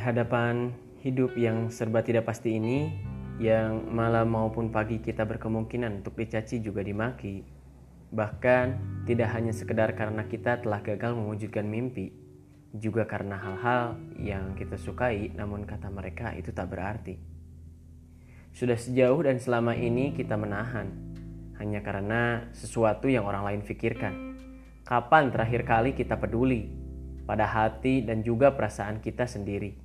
hadapan hidup yang serba tidak pasti ini, yang malam maupun pagi kita berkemungkinan untuk dicaci juga dimaki, bahkan tidak hanya sekedar karena kita telah gagal mewujudkan mimpi, juga karena hal-hal yang kita sukai namun kata mereka itu tak berarti. Sudah sejauh dan selama ini kita menahan, hanya karena sesuatu yang orang lain pikirkan. Kapan terakhir kali kita peduli pada hati dan juga perasaan kita sendiri?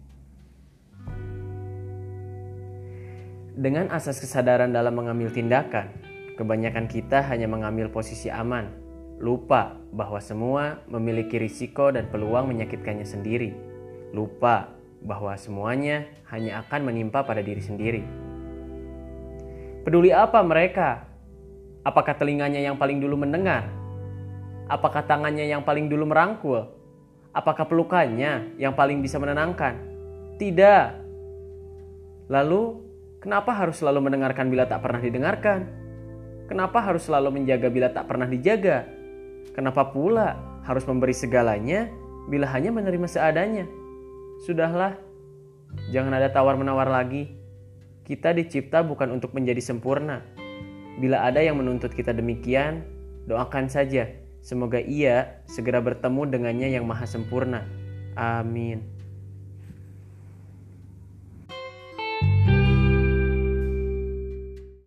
Dengan asas kesadaran dalam mengambil tindakan, kebanyakan kita hanya mengambil posisi aman, lupa bahwa semua memiliki risiko dan peluang menyakitkannya sendiri, lupa bahwa semuanya hanya akan menimpa pada diri sendiri. Peduli apa mereka? Apakah telinganya yang paling dulu mendengar? Apakah tangannya yang paling dulu merangkul? Apakah pelukannya yang paling bisa menenangkan? Tidak. Lalu, Kenapa harus selalu mendengarkan bila tak pernah didengarkan? Kenapa harus selalu menjaga bila tak pernah dijaga? Kenapa pula harus memberi segalanya bila hanya menerima seadanya? Sudahlah, jangan ada tawar-menawar lagi. Kita dicipta bukan untuk menjadi sempurna. Bila ada yang menuntut kita demikian, doakan saja. Semoga ia segera bertemu dengannya yang maha sempurna. Amin.